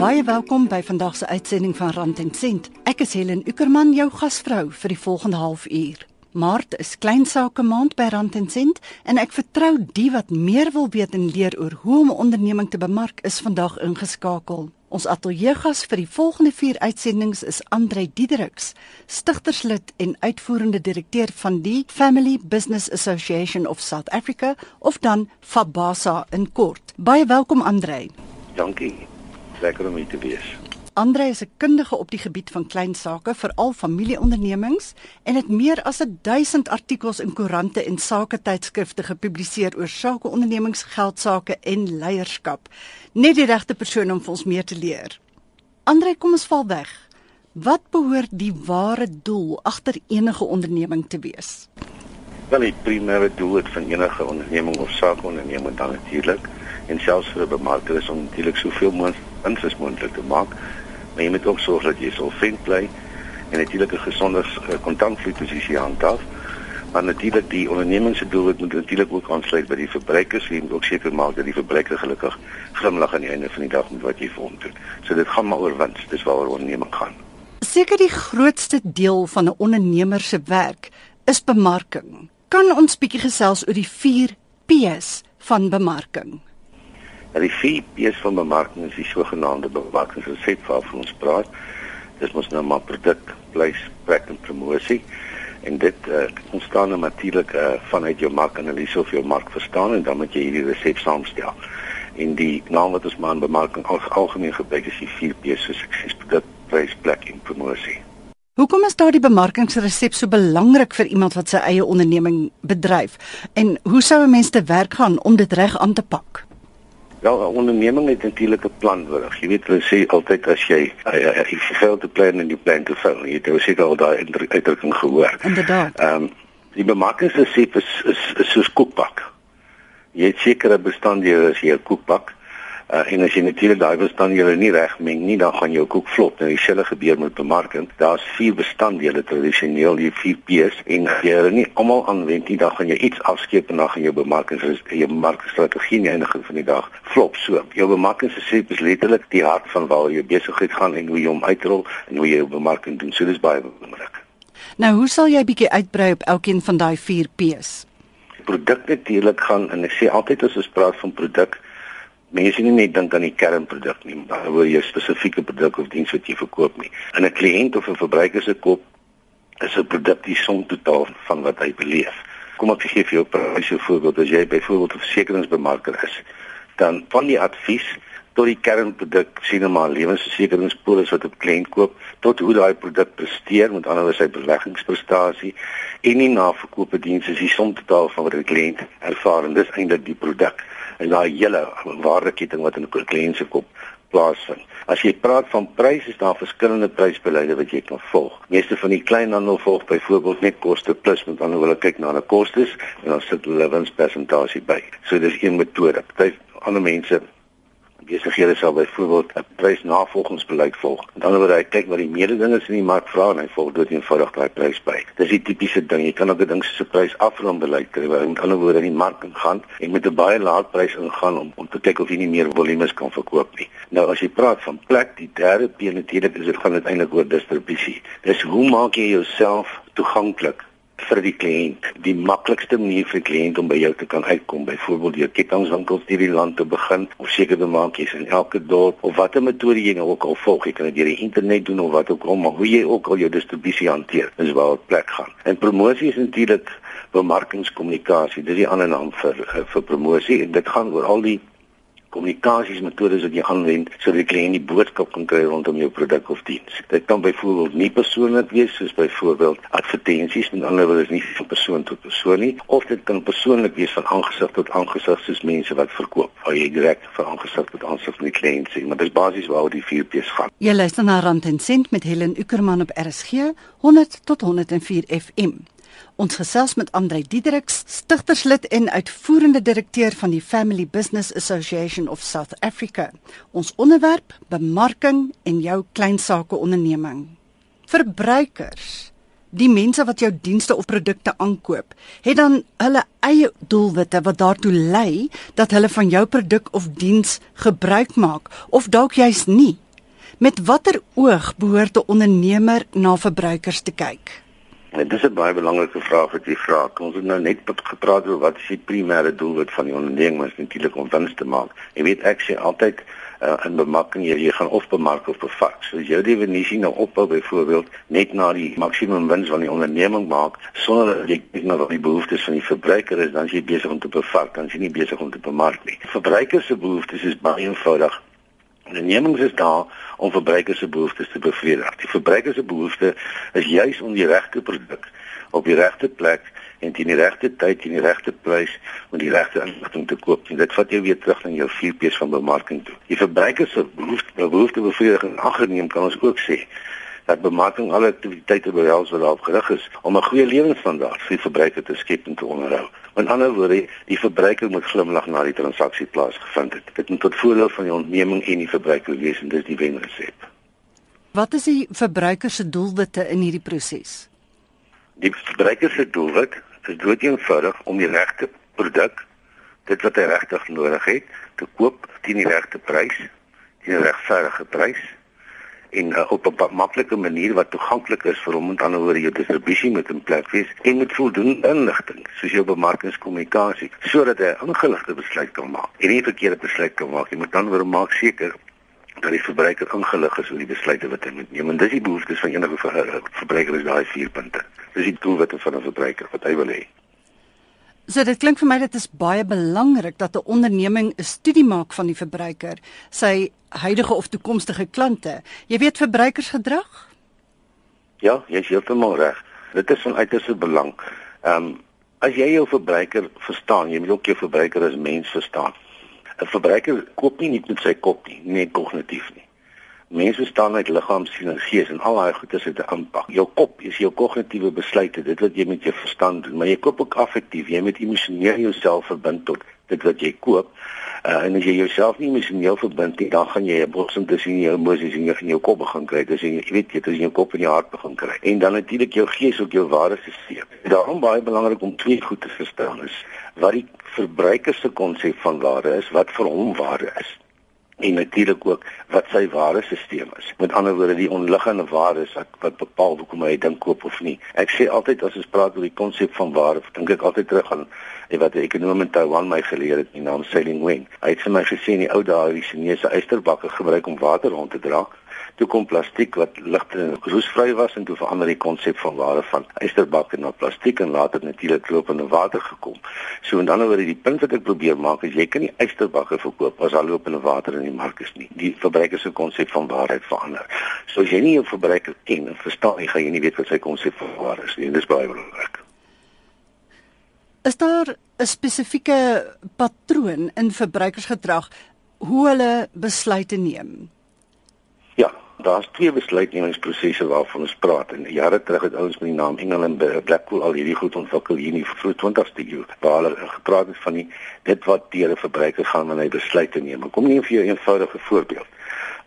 Baie welkom by vandag se uitsending van Rand en Sent. Ek is Helen Ukerman, jou gasvrou vir die volgende halfuur. Maart is kleinsaake maand by Rand en Sent en ek vertrou die wat meer wil weet en leer oor hoe om 'n onderneming te bemark is vandag ingeskakel. Ons ateljeegas vir die volgende 4 uitsendings is Andre Diedericks, stigterslid en uitvoerende direkteur van die Family Business Association of South Africa of dan FABASA in kort. Baie welkom Andre. Dankie lekker om hier te wees. Andre is 'n kundige op die gebied van klein sake, veral familieondernemings en het meer as 1000 artikels in koerante en saketydskrifte gepubliseer oor sakeondernemings, geldsaake en leierskap. Net die regte persoon om vir ons meer te leer. Andre, kom ons val weg. Wat behoort die ware doel agter enige onderneming te wees? Wel, die primêre doel van enige onderneming of sakeonderneming dan natuurlik en selfs vir 'n bemarker is om natuurlik soveel moontlik wins as moontlik te maak. Maar jy moet ook sorg dat jy solvent bly en natuurlik 'n gesonde kontantvloei posisie handhaaf. Maar natuurlik die onderneming se doel moet natuurlik ook aansluit by die verbruikers en ook seker maak dat die verbruiker gelukkig glimlag aan die einde van die dag met wat jy vir hom doen. So dit gaan maar oor wins, dis waaroor onderneming gaan. Seker die grootste deel van 'n ondernemer se werk is bemarking. Kan ons bietjie gesels oor die 4 P's van bemarking? En die vier P's van bemarking is die sogenaamde bemarkingsresept waarvan ons praat. Dit moet nou maar produk, prys, plek en promosie. En dit uh, ontstaan natuurlik uh, vanuit jou markanalise of jou mark verstaan en dan moet jy hierdie resep saamstel. En die naam wat ons maar in bemarking al, algemeen gebruik is die vier P's vir sukses: produk, prys, plek en promosie. Hoekom is daardie bemarkingsresep so belangrik vir iemand wat sy eie onderneming bedryf? En hoe sou 'n mens te werk gaan om dit reg aan te pak? Ja, 'n onderneming het natuurlik 'n plan nodig. Jy weet hulle sê altyd as jy if you fail to plan and you plan to fail, jy het seker al daai uitdrukking gehoor. Inderdaad. Ehm um, die bemarkingsresep is, is is soos koekbak. Jy het sekere bestanddele as jy 'n koekbak Uh, en as jy natuurlik daai bestanddele nie reg meng nie, dan gaan jou koek vlot. Nou dieselfde gebeur met bemarking. Daar's vier bestanddele tradisioneel, die vier P's en as jy hulle nie almal aanwend nie, dan gaan jy iets afskeep en dan gaan jou bemarking jou bemarkingsstrategie nie eindig van die dag flop so. Jou bemarkingsstrategie is letterlik die hart van waar jy besigheid gaan en hoe jy hom uitrol en hoe jy jou bemarking doen. So dis baie belangrik. Nou, hoe sal jy bietjie uitbrei op elkeen van daai vier P's? Produk natuurlik gaan en ek sê altyd as ons praat van produk mense nie net dink aan die kernproduk nie, maar oor jou spesifieke produk of diens wat jy verkoop nie. In 'n kliënt of 'n verbruiker se kop is 'n produk die som totaal van wat hy beleef. Kom ek gee vir jou 'n praktiese voorbeeld. As jy byvoorbeeld 'n versekeringsbemarker is, dan van die advies tot die kernproduk sien maar lewensversekeringspolis wat 'n kliënt koop tot hoe daai produk presteer met ander woorde sy beleggingsprestasie en die naverkoopte dienste is die som totaal van wat die kliënt ervaar en dis eintlik die produk en daai hele waardeketting wat in 'n kliënt se kop plaasvind. As jy praat van pryse, is daar verskillende prysbeleide wat jy kan volg. Meeste van die kleinhandel volg byvoorbeeld net koste plus met ander hulle kyk na hulle kostes en dan sit hulle winspersentasie by. So dis een metode. Party ander mense besighede sal byvoorbeeld 'n prysnavolgingsbeleid volg. Met ander woorde, hy kyk wat die mededingers in die mark vra en hy volg dit eenvoudig daai prys by. Dis die tipiese ding. Jy kan ook 'n ding soos 'n prysafronbeleid kry waar jy met ander woorde in die mark ingaan en met 'n baie lae prys ingaan om om te kyk of jy nie meer volumes kan verkoop nie. Nou as jy praat van plek, die derde P natuurlik is dit gaan uiteindelik oor distribusie. Dis hoe maak jy jouself toeganklik vir die kliënt. Die maklikste manier vir die kliënt om by jou te kan uitkom, byvoorbeeld deur kettingwinkels deur die land te begin of seker te maak jy's in elke dorp of watter metode jy nou ook al volg. Jy kan dit deur die internet doen of wat ook al, maar hoe jy ook al jou distribusie hanteer, is waar dit plek gaan. En promosie is natuurlik bemarkingskommunikasie. Dis die ander naam vir vir promosie en dit gaan oor al die kommunikasiesmetodes wat jy aanwend sodat die kliënt die boodskap kan kry rondom jou produk of diens. Dit kan byvoorbeeld nie persoonlik wees soos byvoorbeeld advertensies, met ander woorde is nie van persoon tot persoon nie, of dit kan persoonlik wees van aangesig tot aangesig soos mense wat verkoop, waar jy direk van aangesig tot aangesig met die kliënt sien, maar dis basies waaroor die 4 P's gaan. Jy luister na Rand en Sent met Helen Ukerman op RSG 100 tot 104 FM. Ons gesels met Andre Diedericks, stigterslid en uitvoerende direkteur van die Family Business Association of South Africa. Ons onderwerp: bemarking en jou kleinsake onderneming. Verbruikers, die mense wat jou dienste of produkte aankoop, het dan hulle eie doelwitte wat daartoe lei dat hulle van jou produk of diens gebruik maak of dalk juis nie. Met watter oog behoort 'n ondernemer na verbruikers te kyk? En dit is 'n baie belangrike vraag wat jy vra. Ons het nou net gepraat oor wat is die primêre doelwit van die onderneming, is natuurlik om wins te maak. Jy weet ek sê altyd uh, in bemarking jy, jy gaan of bemark of bevat. So as jou definisie nou opbou byvoorbeeld net na die maksimum wins wat die onderneming maak sonder kyk na wat die behoeftes van die verbruiker is, dan is jy besig om te bevat, dan is jy nie besig om te bemark nie. Verbruikers se behoeftes is baie eenvoudig. Ondernemings is daar om verbruikers se behoeftes te bevredig. Die verbruikers se behoefte is juis om die regte produk op die regte plek en teen die regte tyd en die regte prys met die regte inligting te koop. En dit vat jou weer terug na jou 4 P's van bemarking toe. Die verbruikers se behoefte behoefte bevrediging agterneem kan ons ook sê dat bemarking alle aktiwiteite behels wat daarop gerig is om 'n goeie lewensstandaard vir die verbruiker te skep en te onderhou. Met ander woorde, die verbruiker moet glimlag na die transaksie plaasgevind het. Dit moet tot voordeel van die onderneming en die verbruiker wees en dis die wenresep. Wat is die verbruiker se doelwitte in hierdie proses? Die verbruiker se doelwit is dood eenvoudig om die regte produk, dit wat hy regtig nodig het, te koop teen die regte prys, teen 'n regverdige prys en uh, op 'n maklike manier wat toeganklik is vir hom met ander woorde jou distribusie moet in plek wees en met voldoende inligting soos jou bemarkingskommunikasie sodat hy 'n ingeligte besluit kan maak en nie verkeerde besluit kan maak jy moet dan weer maak seker dat die verbruiker ingelig is oor die besluite wat hy moet neem en dis die behoeftes van enige verbruiker is daai vier punte. Dis die doelwitte van 'n verbruiker wat hy wil hê So dit klink vir my dit is baie belangrik dat 'n onderneming 'n studie maak van die verbruiker, sy huidige of toekomstige klante. Jy weet verbruikersgedrag? Ja, jy is heeltemal reg. Dit is van uiterste belang. Ehm um, as jy jou verbruiker verstaan, jy moet ook jou verbruiker as mens verstaan. 'n Verbruiker koop nie net met sy kop nie, nie kognitief nie. Mense staan uit liggaam, siel en gees en al daai goeie se te impak. Jou kop is jou kognitiewe besluite, dit wat jy met jou verstand doen, maar jy koop ook affektief, jy moet emosioneel jouself verbind tot dit wat jy koop. Uh, en as jy jouself nie emosioneel verbind nie, dan gaan jy 'n botsing tussen jou emosies en jou in jou kop begin kry. Dis jy weet jy tussen jou kop en jou hart begin kry. En dan natuurlik jou gees ook jou waardesisteem. Daarom baie belangrik om twee goed te verstaan is wat die verbruiker se konsep van waarde is, wat vir hom waarde is en natuurlik ook wat sy ware stelsel is. Met ander woorde die onliggende waardes wat wat bepaal hoekom jy dink koop of nie. Ek sê altyd as ons praat oor die konsep van waarde, dink ek altyd terug aan wat 'n ekonom in Taiwan my geleer het, die naam Sailing Wing. Hy het vir my gesê in die ou dae die Chinese eysterbakke gebruik om water rond te dra toe kom plastiek wat ligter en roesvry was en toe verander die konsep van ware van eysterbakke na plastiek en later natuurlik lopende water gekom. So en dan oor die punt wat ek probeer maak is jy kan nie eysterbakke verkoop as al lopende water in die mark is nie. Die verbruiker se konsep van waarheid verander. So as jy nie jou verbruiker ken en verstaan nie, gaan jy nie weet wat sy konsep van waarheid is nie. Dis baie belangrik. Is daar 'n spesifieke patroon in verbruikersgedrag hoe hulle besluite neem? Daar's twee besluitnemingsprosesse waarvan ons praat. En jare terug het ouens met die naam Engel en Blackpool al hierdie goed ontwikkel hier in die vroeg 20ste eeu waar hulle gepraat het van die dit wat deur 'n verbruiker gaan wanneer hy besluite neem. Kom nie vir jou 'n eenvoudige voorbeeld.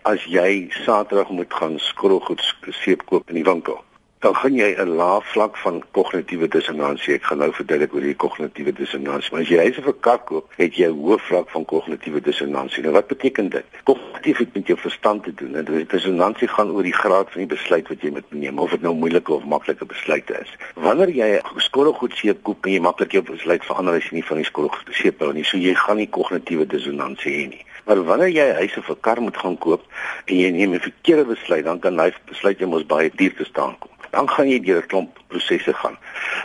As jy Saterdag moet gaan skroelgoed seep koop in die winkel dan gaan jy 'n lae vlak van kognitiewe dissonansie. Ek gaan nou verduidelik oor die kognitiewe dissonansie. Maar as jy huise vir kak koop, het jy 'n hoë vlak van kognitiewe dissonansie. Nou wat beteken dit? Kognitief het met jou verstand te doen. En die dissonansie gaan oor die graad van die besluit wat jy moet neem, of dit nou moeilike of maklike besluite is. Wanneer jy skottelgoed seep koop, kan jy maklik jou besluit verander as jy nie van die skottelgoed seep hou nie. So jy gaan nie kognitiewe dissonansie hê nie. Maar wanneer jy huise vir kar moet gaan koop en jy neem 'n verkeerde besluit, dan kan hy besluit jy mos baie duur te staan kom dan gaan jy deur 'n klomp prosesse gaan.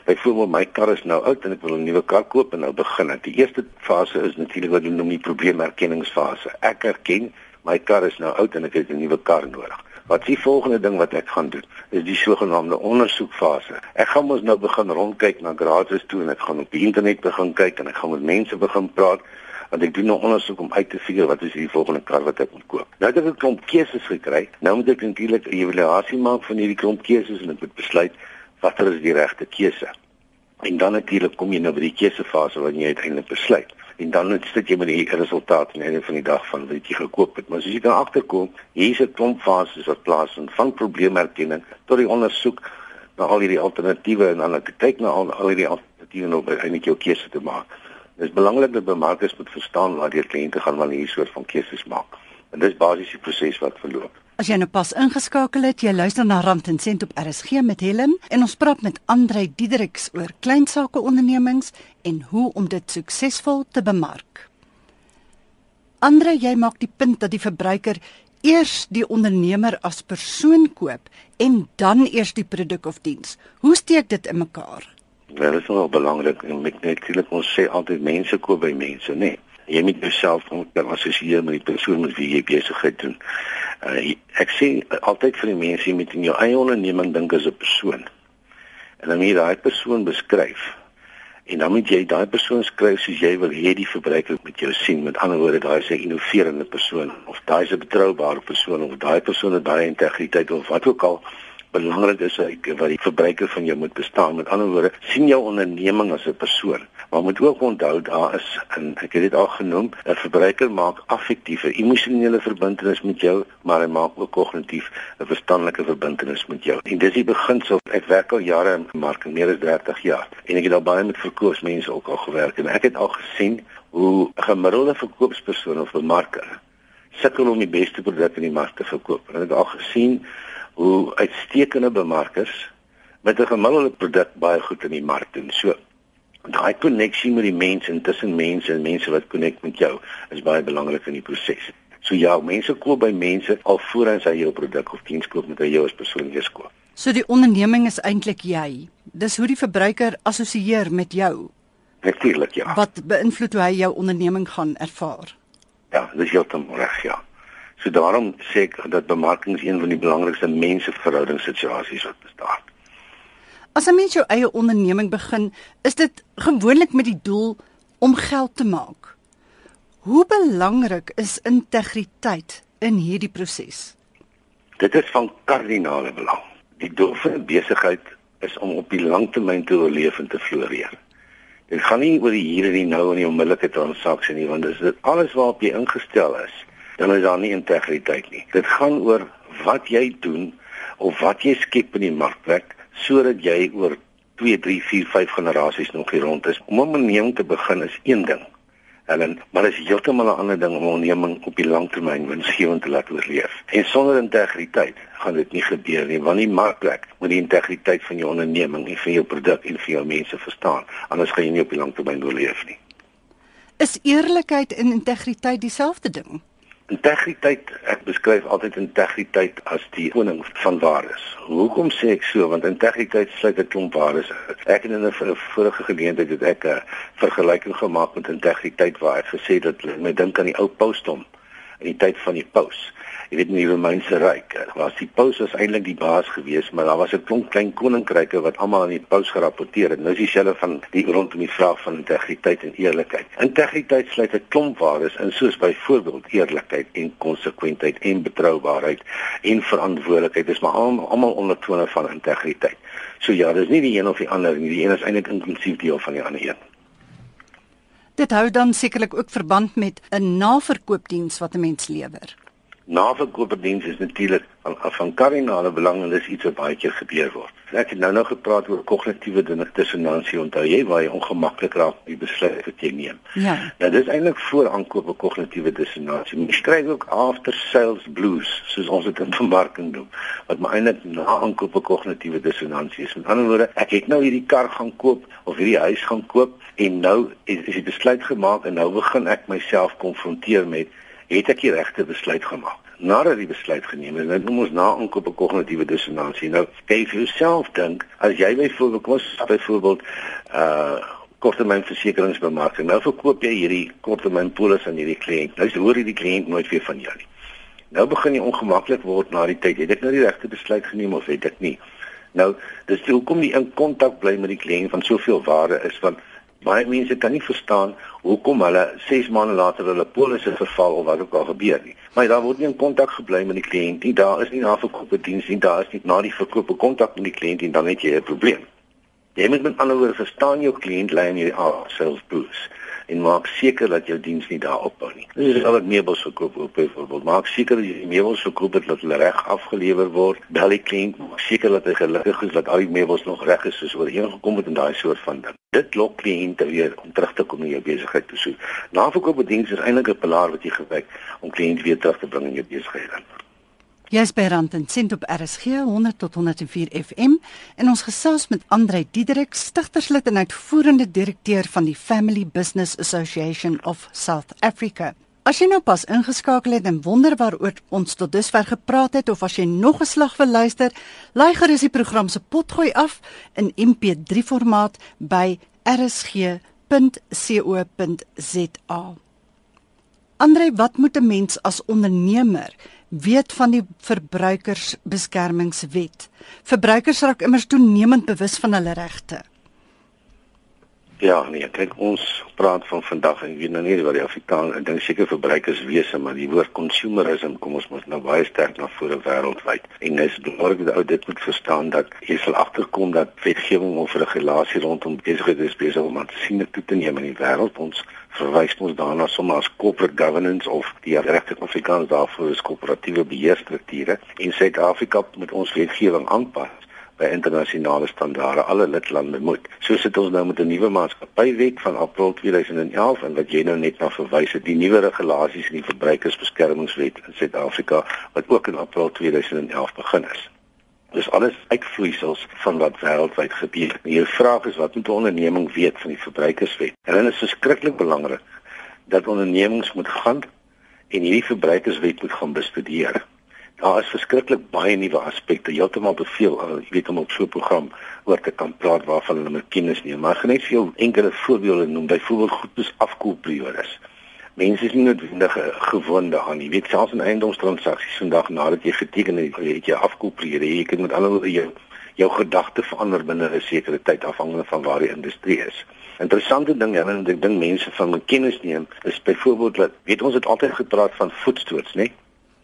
Byvoorbeeld my kar is nou oud en ek wil 'n nuwe kar koop en nou begin ek. Die eerste fase is natuurlik wat hulle noem die probleemerkenningsfase. Ek erken my kar is nou oud en ek het 'n nuwe kar nodig. Wat is die volgende ding wat ek gaan doen? Is die sogenaamde ondersoekfase. Ek gaan mos nou begin rondkyk na garages toe en ek gaan op die internet begin kyk en ek gaan met mense begin praat want ek doen nou ondersoek om uit te figure wat is die volgende kar wat ek moet koop. Nou het ek 'n klomp keuses gekry. Nou moet ek natuurlik 'n evaluasie maak van hierdie klomp keuses en ek moet besluit watter is die regte keuse. En dan natuurlik kom jy nou by die keusefase wanneer jy uiteindelik besluit. En dan sit jy met die resultaat aan die einde van die dag van wat jy gekoop het. Maar as jy dan agterkom, hier's 'n klomp fases wat plaasvind van probleemerkenning tot die ondersoek na al hierdie alternatiewe en dan kyk na al, al hierdie alternatiewe om uiteindelik jou keuse te maak. Dit is belangrik dat bemarkers moet verstaan waar die kliënte gaan wanneer hierdie soort van keuses maak. En dis basies die proses wat verloop. As jy nou pas ingeskakel het, jy luister na Rand en Sent op RSG met Helen en ons praat met Andre Diedericks oor kleinsake ondernemings en hoe om dit suksesvol te bemark. Andre, jy maak die punt dat die verbruiker eers die ondernemer as persoon koop en dan eers die produk of diens. Hoe steek dit in mekaar? Wel, is wel belangrik en ek natuurlik ons sê altyd mense koop by mense, nê. Nee. Jy moet jouself assosieer met die persoon met wie jy besigheid doen. Uh, ek sê altyd vir die mense jy moet in jou eie onderneming dink as 'n persoon. En dan moet jy daai persoon beskryf. En dan moet jy daai persoon skryf soos jy wil hê die verbruiker moet jou sien. Met ander woorde, daai is 'n innoverende persoon of daai is 'n betroubare persoon of daai persoon het baie integriteit of wat ook al belangrik is wat die verbruiker van jou moet bestaan. Met ander woorde, sien jou onderneming as 'n persoon. Maar moet ook onthou daar is en ek het dit al genoem, 'n verbruiker maak affektiewe, emosionele verbintenis met jou, maar hy maak ook kognitief 'n verstandelike verbintenis met jou. En dis die beginsel. Ek werk al jare in marketing, meer as 30 jaar. En ek het al baie met verkoopsmense ook al gewerk en ek het al gesien hoe 'n gemiddelde verkoopspersoon of bemarker sukkel om die beste produk in die mark te verkoop. En ek het al gesien hoe uitstekende bemarkers met 'n gemiddelde produk baie goed in die mark doen. So daai koneksie met die mense en tussen mense en mense wat konek met jou is baie belangrik in die proses. So ja, mense koop by mense al voordat hy jou produk of diens koop met jou as persoon eers koop. So die onderneming is eintlik jy. Dis hoe die verbruiker assosieer met jou. Natuurlik ja. Wat beïnvloed hoe hy jou onderneming gaan ervaar? Ja, dis heeltemal reg ja. So daarom sê ek dat bemarking is een van die belangrikste menseverhoudingssituasies wat bestaan. As 'n mens jou eie onderneming begin, is dit gewoonlik met die doel om geld te maak. Hoe belangrik is integriteit in hierdie proses? Dit is van kardinale belang. Die doel van 'n besigheid is om op die langtermyn te oorleef en te floreer. Dit gaan nie oor die hier en die nou en die onmiddellike transaksie nie, want dit is alles waarop jy ingestel is dan is daar nie integriteit nie. Dit gaan oor wat jy doen of wat jy skep in die markplek sodat jy oor 2, 3, 4, 5 generasies nog hier rond is. Om 'n onderneming te begin is een ding. En maar is heeltemal 'n ander ding om 'n onderneming op die langtermyn winsgewend te laat oorleef. En sonder integriteit gaan dit nie gebeur nie, want die markplek moet die integriteit van jou onderneming en van jou produk en van jou mense verstaan. Anders gaan jy nie op die langtermyn oorleef nie. Is eerlikheid en integriteit dieselfde ding? Integriteit, ek beskryf altyd integriteit as die koning van waardes. Hoekom sê ek so? Want integriteit sluit 'n klomp waardes in. Ek het in 'n vorige geleentheid het ek 'n vergelyking gemaak met integriteit waar ek gesê dat my dink aan die ou pausdom in die tyd van die paus jy weet in die Romeinse ryk was die paus was eintlik die baas gewees maar daar was 'n klomp klein koninkryke wat almal aan die paus gerapporteer het. Nou is dieselfde van die rondom die vraag van integriteit en eerlikheid integriteit sluit 'n klomp waardes in soos byvoorbeeld eerlikheid en konsekwentheid en betroubaarheid en verantwoordelikheid dis maar almal ondertone van integriteit. So ja dis nie die een of die ander nie. Die een is eintlik inklusief deel van die ander een. Dit hou dan sekerlik ook verband met 'n naverkoopdiens wat 'n mens lewer. Naverkoopdiens is natuurlik van van kardinale belang en dis iets wat baie keer gebeur word. Ek het nou nou gepraat oor kognitiewe dissonansie. Onthou jy waar jy ongemaklik raak met die besluit wat jy neem? Ja. Nou dis eintlik voor aankoop 'n kognitiewe dissonansie. Mens kry ook after sales blues, soos ons dit in bemarking doen. Wat maar eintlik na aankoop 'n kognitiewe dissonansie is. Met ander woorde, ek het nou hierdie kar gaan koop of hierdie huis gaan koop en nou is, is die besluit gemaak en nou begin ek myself konfronteer met het ek die regte besluit gemaak. Nadat die besluit geneem is, dan moet ons na aankoop 'n kognitiewe dissonansie. Nou, kyk vir jouself dink, as jy byvoorbeeld kom byvoorbeeld uh korttermynversekeringsbemarking. Nou verkoop jy hierdie korttermynpolis aan hierdie kliënt. Nou hoor jy die kliënt nooit weer van jou nie. Nou begin jy ongemaklik word na die tyd. Het ek nou die regte besluit geneem of het ek nie? Nou, dis hoekom jy in kontak bly met die kliënt van soveel waarde is want baie mense kan nie verstaan hoekom hulle 6 maande later hulle polisse verval of wat ook al gebeur nie. Maar daar word nie in kontak gebly met die kliënt nie. Daar is nie na verkope diens nie. Daar is nie na die verkope kontak met die kliënt en dan het jy 'n probleem. Jy moet met ander woorde verstaan jou kliënt lê in hierdie sales boost en maak seker dat jou diens nie daar ophou nie. Dis is al wat meubels verkoop op byvoorbeeld. Maak seker dat jy meubels verkoop het dat hulle reg afgelewer word. Bel die kliënt, maak seker dat hy gelukkig is dat al die meubels nog reg is soos ooreengekom het en daai soort van ding. Dit lok kliënte weer om terug te kom in jou besigheid toe. So, naverkoop diens is eintlik 'n pilaar wat jy gebruik om kliënte weer terug te bring in jou besigheid. Jy's by Rand en Sent op RSG 100 tot 104 FM en ons gesels met Andre Diederik, stigterslid en uitvoerende direkteur van die Family Business Association of South Africa. As jy nou pas ingeskakel het en wonder waaroor ons tot dusver gepraat het of as jy nog 'n slag wil luister, laai gerus die program se potgooi af in MP3 formaat by rsg.co.za. Andre, wat moet 'n mens as ondernemer weet van die verbruikersbeskermingswet. Verbruikers raak immers toenemend bewus van hulle regte. Ja, nee, kyk ons praat van vandag en weet nou nie wat die Afrikaans, ek dink seker verbruikerswese, maar die woord consumerism kom ons mos nou baie sterk na vore wêreldwyd. En dis belangrik dat ou dit moet verstaan dat jy sal agterkom dat wetgewing of regulasie rondom besigheid is besig om aan sien toe te neem in die wêreld. Ons verwys ons daarna sommer as corporate governance of die regte Afrikaans daarvoor is korporatiewe beheerstrukture en Suid-Afrika moet ons wetgewing aanpas by internasionale standaarde alle lidlande moet. So sit ons nou met 'n nuwe maatskappywet van April 2011 en wat jy nou net na verwys het, die nuwe regulasies in die verbruikersbeskermingswet in Suid-Afrika wat ook in April 2011 begin is. Dis alles uitvloeisels van wat wêreldwyd gebeur. Die vraag is wat moet 'n onderneming weet van die verbruikerswet? En dit is verskriklik belangrik dat ondernemings moet gaan en hierdie verbruikerswet moet gaan bestudeer. Daar is verskriklik baie nuwe aspekte, heeltemal te veel, jy weet om op so 'n program oor te kan praat waarvan hulle moet kennis neem. Maar genet veel enkele voorbeelde noem, byvoorbeeld goed soos afkoelperiodes mense is nie noodwendig gewoond daaraan nie. Jy weet selfs in eiendomstransaksies vandag nadat jy geteken het, het jy afkoopprede, jy kan met ander woorde jou jou gedagte verander binne 'n sekere tyd afhangende van waar die industrie is. Interessante ding, ja, en ek dink mense van kennis neem, is byvoorbeeld dat weet ons het altyd gepraat van voetstoots, né?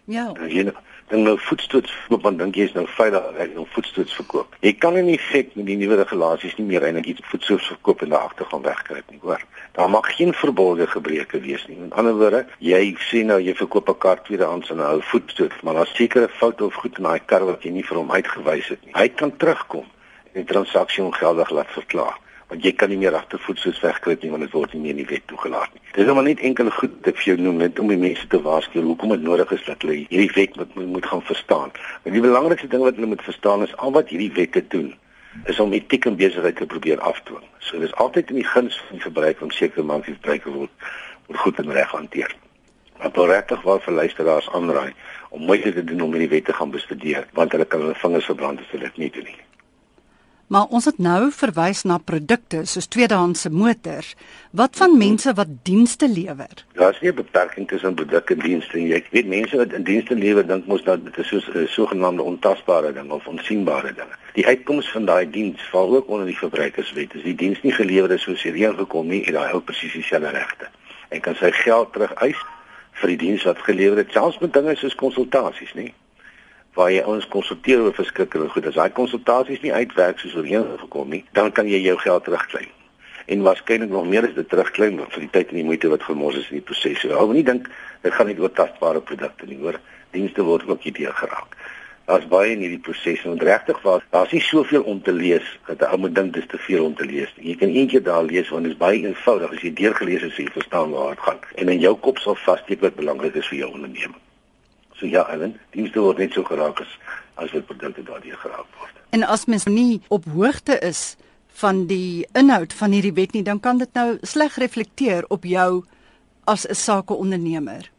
Ja. Jy dan nou voetstoots verkoop want dink jy is nou veilig reg om voetstoots verkoop. Jy kan in effek met die nuwe regulasies nie meer eintlik iets voetstoots verkoop en daar agter gaan wegkruip nie, hoor. Daar mag geen verborgde gebreke wees nie. Met ander woorde, jy sê nou jy verkoop 'n kar tweedehands en 'n ou voetstoot, maar daar's sekere foute of goed in daai kar wat jy nie vir hom uitgewys het nie. Hy kan terugkom en die transaksie ongeldig laat verklaar want jy kan nie meer agtervoet soos wegkruip nie want dit word nie meer in die wet toegelaat nie. Dis nou maar net enkele goed wat ek vir jou noem net om die mense te waarsku hoekom dit nodig is dat hulle hierdie wet moet moet gaan verstaan. En die belangrikste ding wat hulle moet verstaan is al wat hierdie wette doen is om etiek en besigheid te probeer afdwing. So dis altyd in die guns van die verbruiker om seker te maak die verbruiker word word goed en reg hanteer. Maar regtig waar vir luisteraars aanraai om moeite te doen om hierdie wette gaan bestudeer want hulle kan hulle vingers verbrand as hulle dit nie doen nie. Maar ons het nou verwys na produkte soos tweedehandse motors. Wat van mense wat dienste lewer? Daar is nie 'n beperking tussen produkte en dienste nie. Ek weet mense wat in dienste lewer dink mos dat dit is soos 'n sogenaamde ontasbare ding of onsigbare ding. Die uitkoms van daai diens val ook onder die verbruikerswet. As die diens nie gelewer is soos hierheen gekom nie, het daai ou presies dieselfde regte. En kan sy geld terug eis vir die diens wat gelewer het, selfs met dinge soos konsultasies, nie? Waar jy ons konsulteer oor verskriklike goed. As daai konsultasies nie uitwerk soos voorheen gekom nie, dan kan jy jou geld terugkry. En waarskynlik nog meer as dit terugkry vir die tyd en die moeite wat gemors is in die proses. So, hou nie dink dit gaan nie oor tasbare produkte nie, hoor. Dienste word ook hierdeur geraak. Daar's baie in hierdie proses en regtig waar daar's nie soveel om te lees dat 'n ou moet dink dis te veel om te lees nie. Jy kan eendag daar lees want dit is baie eenvoudig as jy deurgelees het, jy verstaan waar dit gaan en in jou kop sal vassteek wat belangrik is vir jou onderneming. So ja, Ellen, dienste word net so geraak as as wat produkte daardie geraak word. En as mens nie op hoogte is van die inhoud van hierdie wet nie, dan kan dit nou sleg reflekteer op jou as 'n sakeondernemer.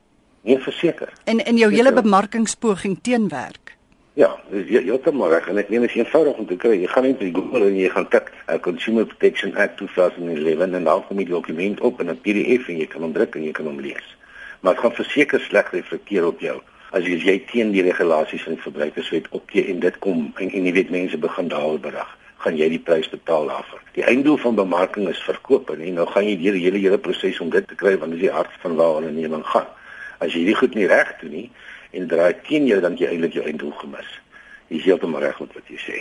Nee, verseker. En in jou hele bemarkingspoging teenwerk. Ja, jy jy het maar reg en ek meen dit is eenvoudig om te kry. Jy gaan net by Google en jy gaan tik uh, Consumer Protection Act 2011 en dan kom die dokument op in 'n PDF en jy kan hom druk en jy kan hom lees. Maar dit gaan verseker sleg reflekteer op jou as jy, jy teen die regulasies van die verbruikerswet optree en dit kom en, en jy weet mense begin daaroor berig gaan jy die prys betaal daarvoor. Die einddoel van bemarking is verkoop en nou gaan jy deur die hele hele proses om dit te kry want dit is die hart van waar 'n onderneming gaan. As jy hierdie goed nie reg doen nie en draai teen jou dan jy eintlik jou einddoel gemis. Jy is heeltemal reg met wat jy sê.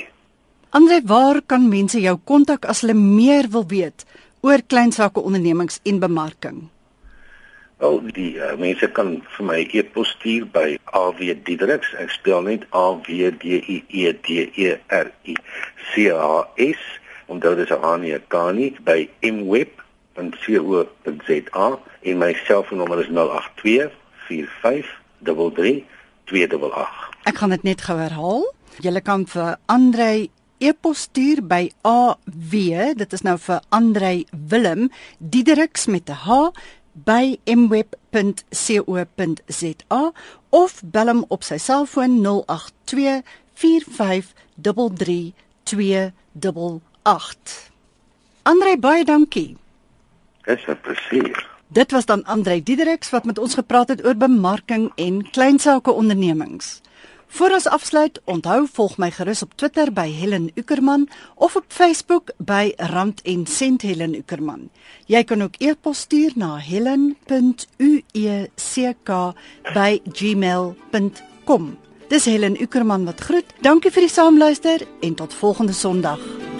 Andre, waar kan mense jou kontak as hulle meer wil weet oor kleinsaake ondernemings en bemarking? Wel, die uh, mense kan vir my e-pos stuur by AWDiedriks. Ek spel net A W D I E D E R I C A S en dit is aan die kanie by mweb.co.za en my selfoonnommer is 082 45 33 288. Ek gaan dit net gou herhaal. Jy kan vir Andrei e-pos stuur by AW, dit is nou vir Andrei Willem Diedericks met 'n H by mweb.co.za of bel hom op sy selfoon 082 4533 288. Andrei baie dankie. Dis 'n plesier. Dit was dan Andrei Diedericks wat met ons gepraat het oor bemarking en kleinsake ondernemings. Voor ons afsluit, onthou volg my gerus op Twitter by Helen Ukerman of op Facebook by Rand en Sent Helen Ukerman. Jy kan ook e-pos stuur na helen.ueck@gmail.com. Dis Helen Ukerman wat groet. Dankie vir die saamluister en tot volgende Sondag.